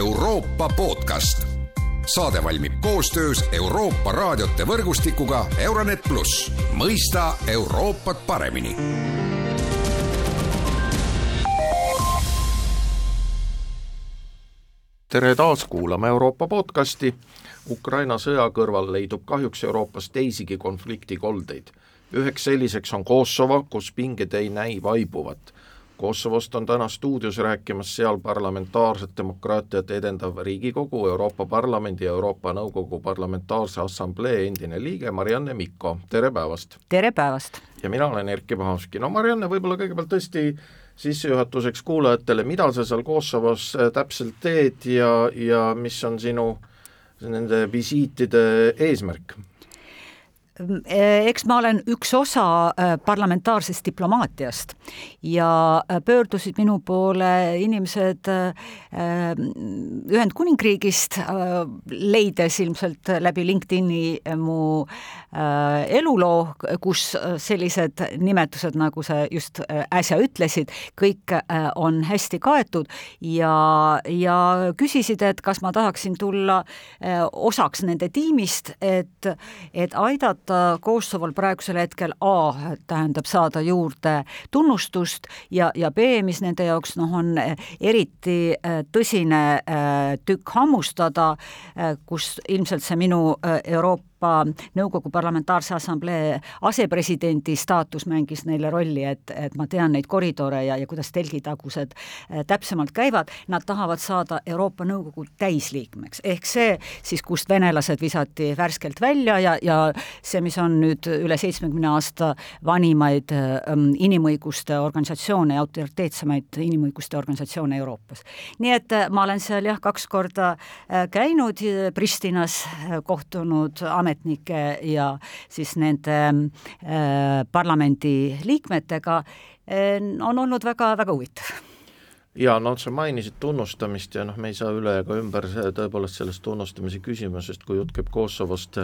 Euroopa podcast. saade valmib koostöös Euroopa raadiote võrgustikuga Euronet pluss, mõista Euroopat paremini tere taas kuulama Euroopa podcasti. Ukraina sõja kõrval leidub kahjuks Euroopas teisigi konfliktikoldeid. üheks selliseks on Kosovo, kus pinged ei näi vaibuvat. Kosovost on täna stuudios rääkimas seal parlamentaarset demokraatiat edendav Riigikogu, Euroopa Parlamendi ja Euroopa Nõukogu Parlamentaarse Assamblee endine liige Marianne Mikko, tere päevast! tere päevast! ja mina olen Erkki Pahovski, no Marianne, võib-olla kõigepealt tõesti sissejuhatuseks kuulajatele, mida sa seal Kosovos äh, täpselt teed ja, ja mis on sinu nende visiitide eesmärk? Eh, eks ma olen üks osa eh, parlamentaarsest diplomaatiast ja eh, pöördusid minu poole inimesed Ühendkuningriigist, leides ilmselt läbi LinkedIni mu eluloo, kus sellised nimetused, nagu sa just äsja ütlesid, kõik on hästi kaetud ja, ja küsisid, et kas ma tahaksin tulla osaks nende tiimist, et, et aidata aidata Kosovol praegusel hetkel A tähendab saada juurde tunnustust ja, ja B, mis nende jaoks noh, on eriti äh, tõsine äh, tükk hammustada, kus ilmselt see minu Euroopa Euroopa Nõukogu Parlamentaarse Assamblee asepresidendi staatus mängis neile rolli, et, et ma tean neid koridore ja, ja kuidas telgitagused äh, täpsemalt käivad, nad tahavad saada Euroopa Nõukogu täisliikmeks, ehk see siis, kust venelased visati värskelt välja ja, ja see, mis on nüüd üle seitsmekümne aasta vanimaid ähm, inimõiguste organisatsioone ja autoriteetsemaid inimõiguste organisatsioone Euroopas. nii et äh, ma olen seal jah, kaks korda äh, käinud Pristinas, kohtunud amet-, ametnike ja siis nende äh, parlamendi liikmetega äh, on olnud väga, väga huvitav. Ja noh, sa mainisid tunnustamist ja noh, me ei saa üle ega ümber tõepoolest sellest tunnustamise küsimusest, kui jutt käib Kosovost,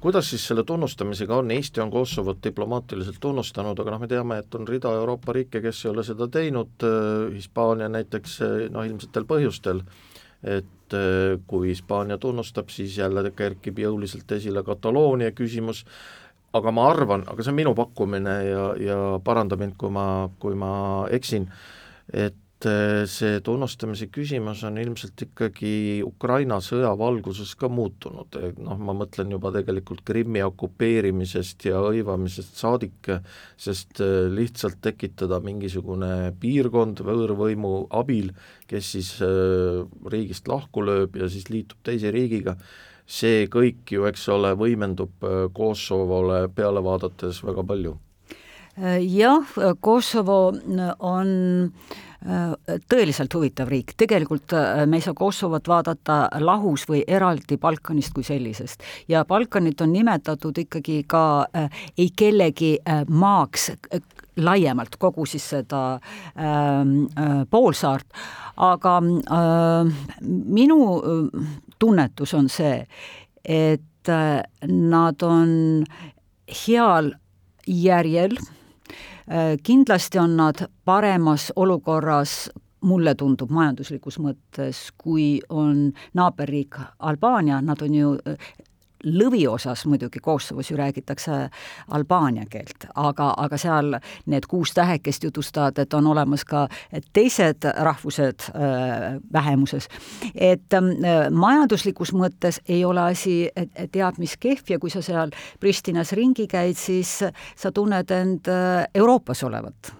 kuidas siis selle tunnustamisega on, Eesti on Kosovot diplomaatiliselt tunnustanud, aga noh, me teame, et on rida Euroopa riike, kes ei ole seda teinud, Hispaania näiteks noh, ilmsetel põhjustel, et et äh, kui Hispaania tunnustab, siis jälle kerkib jõuliselt esile Kataloonia küsimus, aga ma arvan, aga see on minu pakkumine ja, ja paranda mind, kui ma, kui ma eksin, et eh, see tunnustamise küsimus on ilmselt ikkagi Ukraina sõja valguses ka muutunud, noh, ma mõtlen juba tegelikult Krimmi okupeerimisest ja hõivamisest saadik, sest eh, lihtsalt tekitada mingisugune piirkond võõrvõimu abil, kes siis eh, riigist lahku lööb ja siis liitub teise riigiga, see kõik ju, eks ole, võimendub Kosovole peale vaadates väga palju. jah, Kosovo on Äh, tõeliselt huvitav riik, tegelikult äh, me ei saa Kosovot vaadata lahus või eraldi Balkanist kui sellisest. Ja Balkanit on nimetatud ikkagi ka äh, ei kellegi äh, maaks äh, laiemalt kogu siis seda ähm, äh, poolsaart, aga äh, minu äh, tunnetus on see, et äh, nad on heal järjel äh, Äh, kindlasti on nad paremas olukorras mulle tundub majanduslikus mõttes, kui on naaberriik Albaania, nad on ju lõviosas muidugi Kosovos ju räägitakse albaania keelt, aga, aga seal need kuus tähekest jutustavad, et on olemas ka teised rahvused äh, vähemuses. et äh, majanduslikus mõttes ei ole asi teab mis kehv ja kui sa seal Pristinas ringi käid, siis sa tunned end äh, Euroopas olevat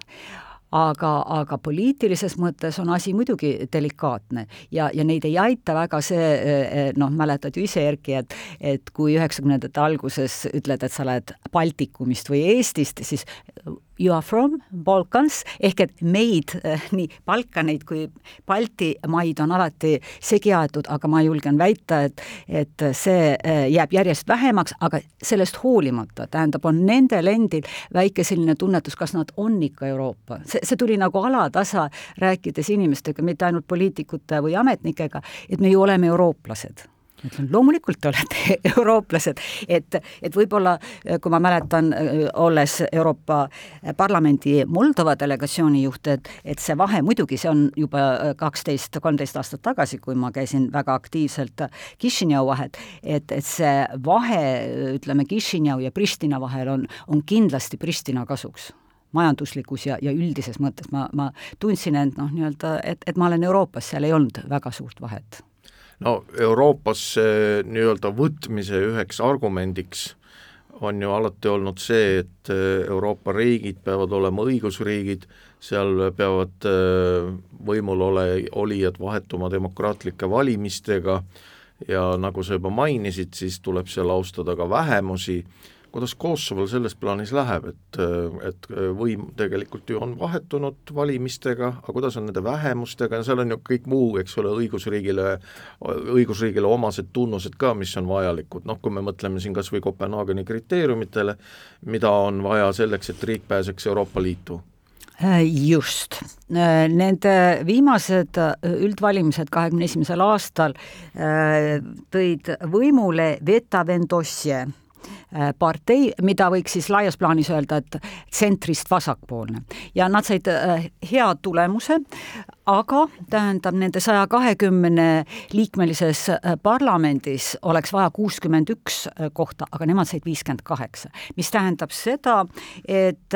aga, aga poliitilises mõttes on asi muidugi delikaatne ja, ja neid ei aita väga see, eh, eh, noh, mäletad ju ise, Erki, et et kui üheksakümnendate alguses ütled, et sa oled Baltikumist või Eestist, siis you are from Balkans, ehk et meid, eh, nii Balkaneid kui Balti maid on alati segi aetud, aga ma julgen väita, et et see eh, jääb järjest vähemaks, aga sellest hoolimata, tähendab, on nendel endil väike selline tunnetus, kas nad on ikka Euroopa. see, see tuli nagu alatasa, rääkides inimestega, mitte ainult poliitikute või ametnikega, et me ju oleme eurooplased ütlen, loomulikult te olete eurooplased, et, et võib-olla kui ma mäletan, olles Euroopa Parlamendi Moldova delegatsiooni juht, et, et see vahe, muidugi see on juba kaksteist, kolmteist aastat tagasi, kui ma käisin väga aktiivselt Kišinev vahet, et, et see vahe, ütleme, Kišinev ja Pristina vahel on, on kindlasti Pristina kasuks majanduslikus ja, ja üldises mõttes. Ma, ma tundsin end noh, nii-öelda, et, et ma olen Euroopas, seal ei olnud väga suurt vahet no Euroopasse nii-öelda võtmise üheks argumendiks on ju alati olnud see, et äh, Euroopa riigid peavad olema õigusriigid, seal peavad äh, võimul ole, olijad vahetuma demokraatlike valimistega ja nagu sa juba mainisid, siis tuleb seal austada ka vähemusi kuidas Kosovol selles plaanis läheb, et, et võim tegelikult ju on vahetunud valimistega, aga kuidas on nende vähemustega ja seal on ju kõik muu, eks ole, õigusriigile, õigusriigile omased tunnused ka, mis on vajalikud, noh kui me mõtleme siin kas või Kopenhaageni kriteeriumitele, mida on vaja selleks, et riik pääseks Euroopa Liitu. Just, nende viimased üldvalimised kahekümne esimesel aastal tõid võimule Veta Vendosje. Äh, partei, mida võiks siis laias plaanis öelda, et tsentrist vasakpoolne ja nad said äh, hea tulemuse, aga tähendab, nende saja kahekümne liikmelises äh, parlamendis oleks vaja kuuskümmend üks kohta, aga nemad said viiskümmend kaheksa, mis tähendab seda, et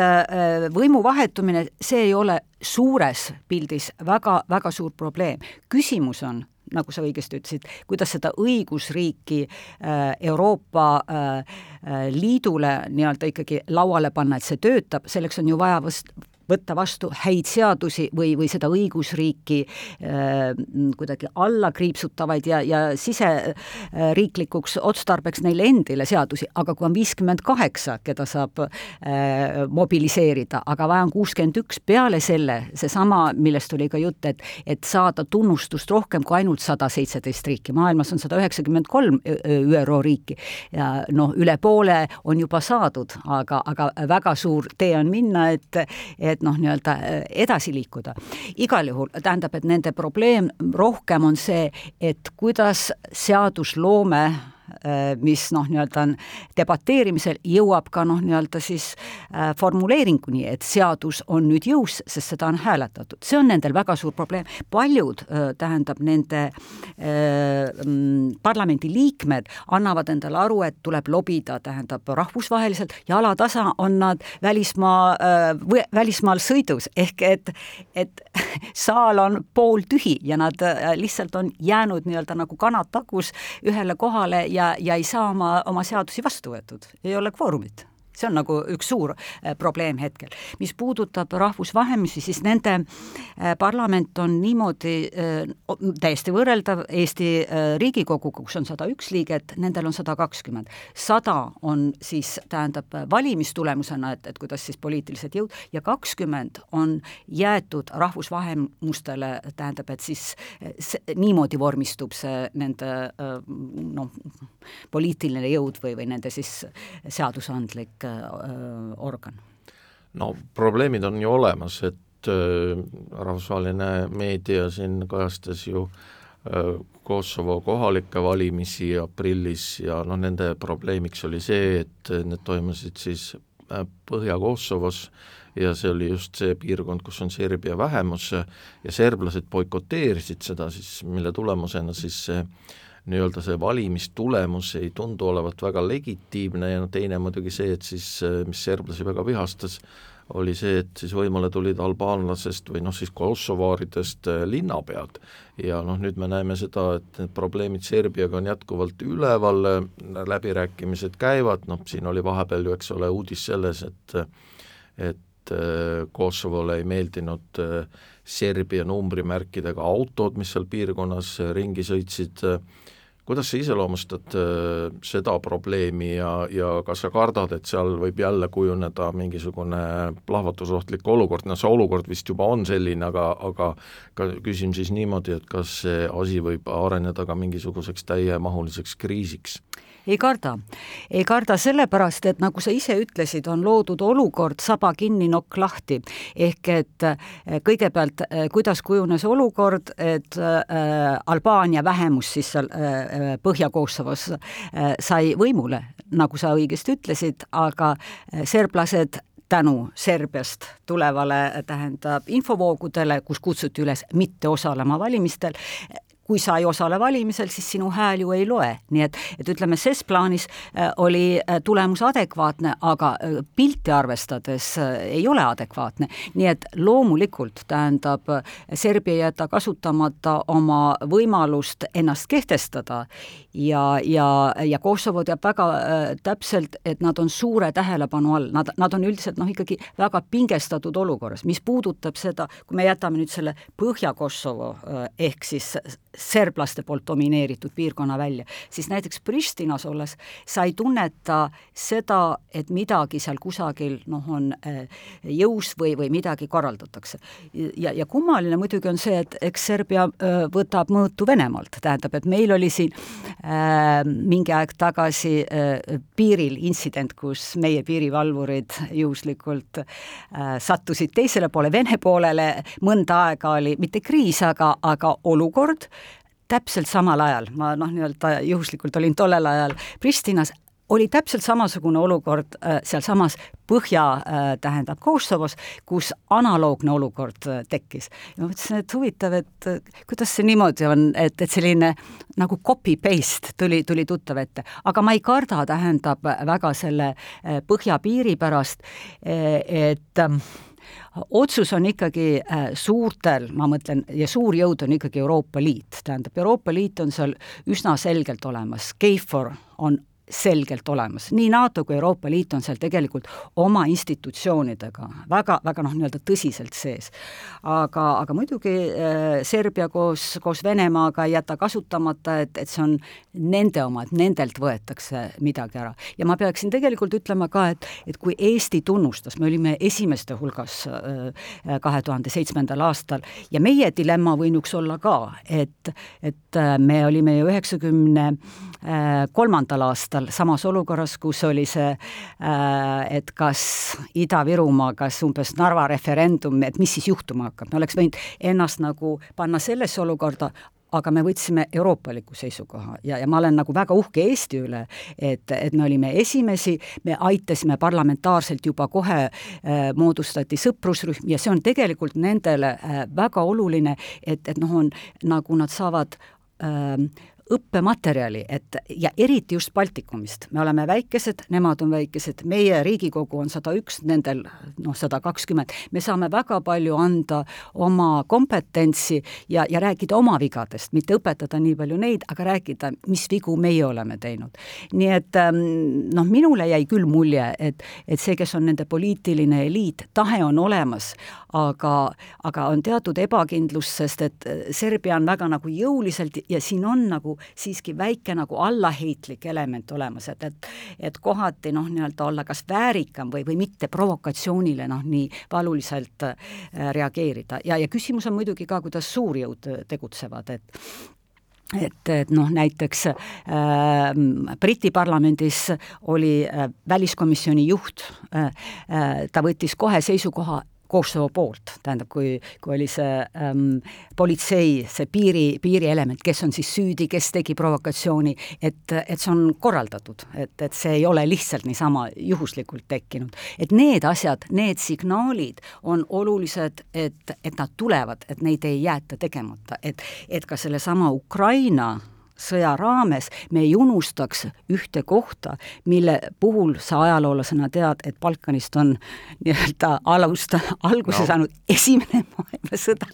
võimu vahetumine, see ei ole suures pildis väga-väga suur probleem. küsimus on, nagu sa õigesti ütlesid, kuidas seda õigusriiki äh, Euroopa äh, äh, Liidule nii-öelda ikkagi lauale panna, et see töötab, selleks on ju vaja vast võtta vastu häid seadusi või, või seda õigusriiki äh, kuidagi alla kriipsutavaid ja, ja siseriiklikuks otstarbeks neile endile seadusi, aga kui on viiskümmend kaheksa, keda saab äh, mobiliseerida, aga vaja on kuuskümmend üks peale selle, seesama, millest oli ka jutt, et, et saada tunnustust rohkem kui ainult sada seitseteist riiki, maailmas on sada üheksakümmend kolm ÜRO riiki. Ja noh, üle poole on juba saadud, aga, aga väga suur tee on minna, et, et et noh, nii-öelda äh, edasi liikuda. igal juhul tähendab, et nende probleem rohkem on see, et kuidas seadusloome mis noh, nii-öelda on debateerimisel, jõuab ka noh, nii-öelda siis äh, formuleeringuni, et seadus on nüüd jõus, sest seda on hääletatud. see on nendel väga suur probleem. paljud, äh, tähendab, nende mm, parlamendi liikmed annavad endale aru, et tuleb lobida, tähendab, rahvusvaheliselt ja alatasa on nad välismaa, välismaal sõidus, ehk et, et saal on pooltühi ja nad lihtsalt on jäänud nii-öelda nagu kanad tagus ühele kohale ja, ja ei saa oma, oma seadusi vastu võetud, ei ole kvoorumit see on nagu üks suur äh, probleem hetkel. mis puudutab rahvusvahelisi, siis nende äh, parlament on niimoodi äh, täiesti võrreldav Eesti Riigikoguga, kus on sada üks liiget, nendel on sada kakskümmend. sada on siis, tähendab, valimistulemusena, et, et kuidas siis poliitilised jõud, ja kakskümmend on jäetud rahvusvahelistele, tähendab, et siis see, niimoodi vormistub see nende noh, poliitiline jõud või, või nende siis seadusandlik äh, organ? no probleemid on ju olemas, et äh, rahvusvaheline meedia siin kajastas ju äh, Kosovo kohalikke valimisi aprillis ja noh, nende probleemiks oli see, et need toimusid siis äh, Põhja-Kosovos ja see oli just see piirkond, kus on Serbia vähemus ja serblased boikoteerisid seda siis, mille tulemusena siis see nii-öelda see valimistulemus ei tundu olevat väga legitiimne ja no teine muidugi see, et siis, mis serblasi väga vihastas, oli see, et siis võimule tulid albaanlasest või noh, siis kosovaaridest äh, linnapead. ja noh, nüüd me näeme seda, et need probleemid Serbiaga on jätkuvalt üleval, läbirääkimised käivad, noh siin oli vahepeal ju, eks ole, uudis selles, et et Kosovole ei meeldinud äh, Serbia numbrimärkidega autod, mis seal piirkonnas ringi sõitsid, kuidas sa iseloomustad äh, seda probleemi ja, ja kas sa kardad, et seal võib jälle kujuneda mingisugune plahvatusohtlik olukord, no see olukord vist juba on selline, aga, aga ka küsin siis niimoodi, et kas see asi võib areneda ka mingisuguseks täiemahuliseks kriisiks? Ei karda, ei karda sellepärast, et nagu sa ise ütlesid, on loodud olukord saba kinni, nokk lahti. ehk et eh, kõigepealt, eh, kuidas kujunes olukord, et äh, Albaania vähemus siis seal Põhja-Kosovos sai võimule, nagu sa õigesti ütlesid, aga serblased tänu Serbiast tulevale, tähendab, infovoogudele, kus kutsuti üles mitte osalema valimistel, kui sa ei osale valimisel, siis sinu hääl ju ei loe, nii et, et ütleme, ses plaanis äh, oli äh, tulemus adekvaatne, aga äh, pilti arvestades ei ole adekvaatne. nii et loomulikult tähendab, Serbia ei jäta kasutamata oma võimalust ennast kehtestada ja, ja, ja Kosovo teab väga täpselt, et nad on suure tähelepanu all, nad, nad on üldiselt noh, ikkagi väga pingestatud olukorras, mis puudutab seda, kui me jätame nüüd selle Põhja-Kosovo ehk siis serblaste poolt domineeritud piirkonna välja, siis näiteks Pristinas olles sa ei tunneta seda, et midagi seal kusagil noh, on äh, jõus või, või midagi korraldatakse. ja, ja kummaline muidugi on see, et eks Serbia äh, võtab mõõtu Venemaalt, tähendab, et meil oli siin äh, mingi aeg tagasi äh, piiril intsident, kus meie piirivalvurid juhuslikult äh, sattusid teisele poole, Vene poolele, mõnda aega oli mitte kriis, aga, aga olukord, täpselt samal ajal, ma noh, nii-öelda juhuslikult olin tollel ajal Pristinas, oli täpselt samasugune olukord äh, sealsamas Põhja äh,, tähendab Kosovos, kus analoogne olukord äh, tekkis. ja ma mõtlesin, et huvitav, et kuidas see niimoodi on, et, et selline nagu copy-paste tuli, tuli tuttav ette. aga ma ei karda, tähendab, väga selle põhjapiiri pärast, äh, et äh, otsus on ikkagi äh, suurtel, ma mõtlen, ja suur jõud on ikkagi Euroopa Liit, tähendab, Euroopa Liit on seal üsna selgelt olemas, KFOR on selgelt olemas, nii NATO kui Euroopa Liit on seal tegelikult oma institutsioonidega väga, väga noh, nii-öelda tõsiselt sees. aga, aga muidugi äh, Serbia koos, koos Venemaaga ei jäta kasutamata, et, et see on nende oma, et nendelt võetakse midagi ära. ja ma peaksin tegelikult ütlema ka, et, et kui Eesti tunnustas, me olime esimeste hulgas äh, kahe tuhande seitsmendal aastal ja meie dilemma võinuks olla ka, et, et äh, me olime ju üheksakümne äh, kolmandal aastal aastal samas olukorras, kus oli see, äh, et kas Ida-Virumaa, kas umbes Narva referendum, et mis siis juhtuma hakkab, me oleks võinud ennast nagu panna sellesse olukorda, aga me võtsime euroopaliku seisukoha. Ja, ja ma olen nagu väga uhke Eesti üle, et, et me olime esimesi, me aitasime parlamentaarselt juba kohe äh,, moodustati sõprusrühm ja see on tegelikult nendele äh, väga oluline, et, et noh, on nagu nad saavad äh, õppematerjali, et ja eriti just Baltikumist, me oleme väikesed, nemad on väikesed, meie Riigikogu on sada üks, nendel noh, sada kakskümmend, me saame väga palju anda oma kompetentsi ja, ja rääkida oma vigadest, mitte õpetada nii palju neid, aga rääkida, mis vigu meie oleme teinud. nii et ähm, noh, minule jäi küll mulje, et, et see, kes on nende poliitiline eliit, tahe on olemas, aga, aga on teatud ebakindlus, sest et Serbia on väga nagu jõuliselt ja siin on nagu siiski väike nagu allaheitlik element olemas, et, et et kohati noh, nii-öelda olla kas väärikam või, või mitte provokatsioonile noh, nii valuliselt äh, reageerida. Ja, ja küsimus on muidugi ka, kuidas suurjõud tegutsevad, et et, et noh, näiteks äh, Briti parlamendis oli äh, väliskomisjoni juht äh,, äh, ta võttis kohe seisukoha, Kosovo poolt, tähendab, kui, kui oli see ähm, politsei, see piiri, piirielement, kes on siis süüdi, kes tegi provokatsiooni, et, et see on korraldatud, et, et see ei ole lihtsalt niisama juhuslikult tekkinud. et need asjad, need signaalid on olulised, et, et nad tulevad, et neid ei jäeta tegemata, et, et ka sellesama Ukraina sõja raames me ei unustaks ühte kohta, mille puhul sa ajaloolasena tead, et Balkanist on nii-öelda alust, alguse no. saanud esimene maailmasõda.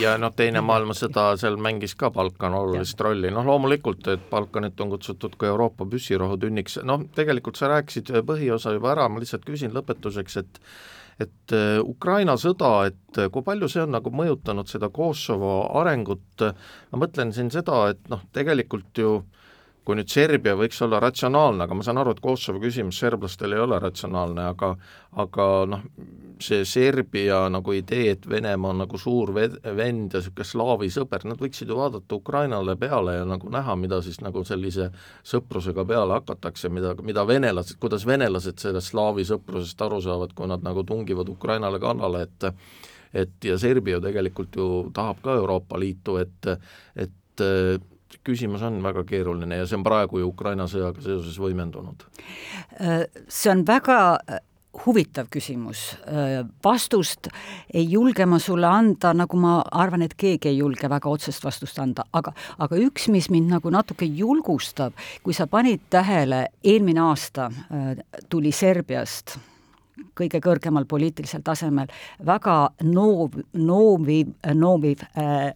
ja noh, Teine maailmasõda, seal mängis ka Balkan olulist rolli, noh loomulikult, et Balkanit on kutsutud ka Euroopa püssirohutünniks, noh tegelikult sa rääkisid põhiosa juba ära, ma lihtsalt küsin lõpetuseks, et et äh, Ukraina sõda, et äh, kui palju see on nagu mõjutanud seda Kosovo arengut, ma mõtlen siin seda, et noh, tegelikult ju kui nüüd Serbia võiks olla ratsionaalne, aga ma saan aru, et Kosovo küsimus serblastel ei ole ratsionaalne, aga aga noh, see Serbia nagu idee, et Venemaa on nagu suur vend ja niisugune slaavi sõber, nad võiksid ju vaadata Ukrainale peale ja nagu näha, mida siis nagu sellise sõprusega peale hakatakse, mida, mida venelased, kuidas venelased sellest slaavi sõprusest aru saavad, kui nad nagu tungivad Ukrainale kallale, et et ja Serbia ju tegelikult ju tahab ka Euroopa Liitu, et et küsimus on väga keeruline ja see on praegu ju Ukraina sõjaga seoses võimendunud. See on väga huvitav küsimus. vastust ei julge ma sulle anda, nagu ma arvan, et keegi ei julge väga otsest vastust anda, aga, aga üks, mis mind nagu natuke julgustab, kui sa panid tähele, eelmine aasta tuli Serbiast kõige kõrgemal poliitilisel tasemel väga noov, nooviv, nooviv äh,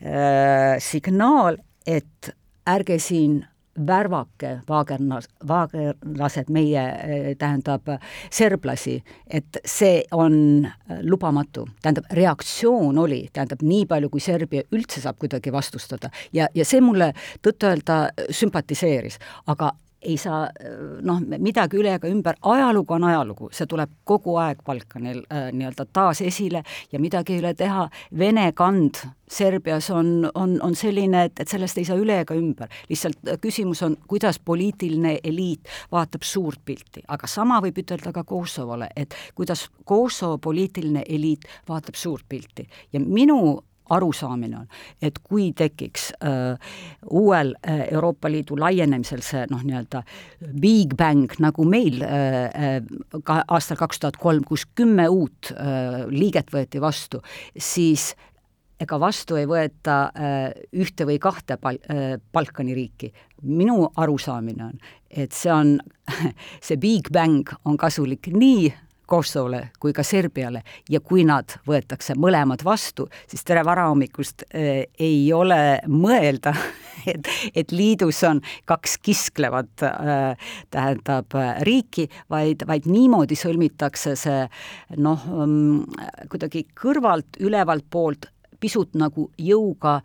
äh, signaal, et ärge siin värvake vaagernas, vaagerlased meie, tähendab, serblasi, et see on lubamatu. tähendab, reaktsioon oli, tähendab, nii palju, kui Serbia üldse saab kuidagi vastustada ja, ja see mulle tõtt-öelda sümpatiseeris, aga ei saa noh, midagi üle ega ümber, ajalugu on ajalugu, see tuleb kogu aeg Balkanil äh, nii-öelda taas esile ja midagi ei ole teha, Vene kand Serbias on, on, on selline, et, et sellest ei saa üle ega ümber. lihtsalt äh, küsimus on, kuidas poliitiline eliit vaatab suurt pilti, aga sama võib ütelda ka Kosovole, et kuidas Kosovo poliitiline eliit vaatab suurt pilti. Ja minu arusaamine on, et kui tekiks äh, uuel äh, Euroopa Liidu laienemisel see noh, nii-öelda big bang, nagu meil äh, äh, ka aastal kaks tuhat kolm, kus kümme uut äh, liiget võeti vastu, siis ega vastu ei võeta äh, ühte või kahte pal-, Balkani riiki. minu arusaamine on, et see on, see big bang on kasulik nii Kosovole kui ka Serbiale ja kui nad võetakse mõlemad vastu, siis tere varahommikust äh, ei ole mõelda, et, et liidus on kaks kisklevat äh, tähendab äh, riiki, vaid, vaid niimoodi sõlmitakse see noh, mm, kuidagi kõrvalt, ülevalt poolt pisut nagu jõuga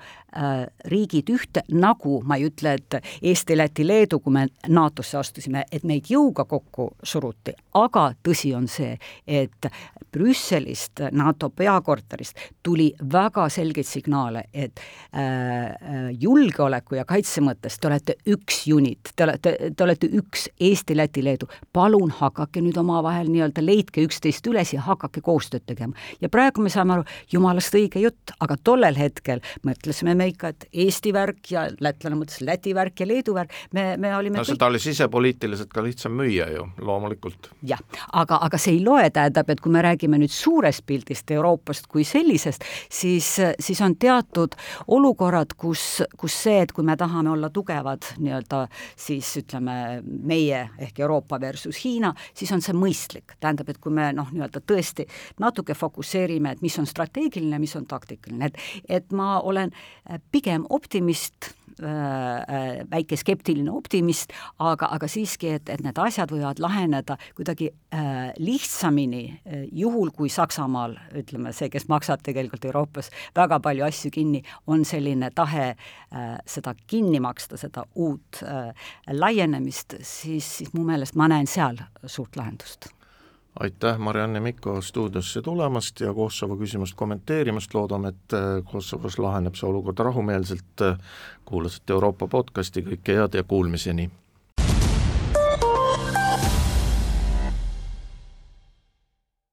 riigid ühte, nagu ma ei ütle, et Eesti, Läti, Leedu, kui me NATO-sse astusime, et meid jõuga kokku suruti, aga tõsi on see, et Brüsselist, NATO peakorterist tuli väga selgeid signaale, et äh, äh, julgeoleku ja kaitse mõttes te olete üks unit, te olete, te olete üks Eesti, Läti, Leedu, palun hakake nüüd omavahel nii-öelda, leidke üksteist üles ja hakake koostööd tegema. ja praegu me saame aru, jumalast õige jutt, aga tollel hetkel mõtlesime me ikka, et Eesti värk ja lätlane mõtles Läti värk ja Leedu värk, me, me olime no seda kõik... oli sisepoliitiliselt ka lihtsam müüa ju, loomulikult. jah, aga, aga see ei loe, tähendab, et kui me räägime nüüd suurest pildist Euroopast kui sellisest, siis, siis on teatud olukorrad, kus, kus see, et kui me tahame olla tugevad nii-öelda siis ütleme, meie ehk Euroopa versus Hiina, siis on see mõistlik. tähendab, et kui me noh, nii-öelda tõesti natuke fokusseerime, et mis on strateegiline, mis on taktiline, oluline, et, et ma olen pigem optimist äh, äh, väike skeptiline optimist, aga, aga siiski, et, et need asjad võivad laheneda kuidagi äh, lihtsamini äh,, juhul kui Saksamaal, ütleme, see, kes maksab tegelikult Euroopas väga palju asju kinni, on selline tahe äh, seda kinni maksta, seda uut äh, laienemist, siis, siis mu meelest ma näen seal suurt lahendust aitäh, Marianne Mikko stuudiosse tulemast ja Kosovo küsimust kommenteerimast, loodame, et äh, Kosovos laheneb see olukord rahumeelselt, kuulasite Euroopa podcasti, kõike head ja kuulmiseni!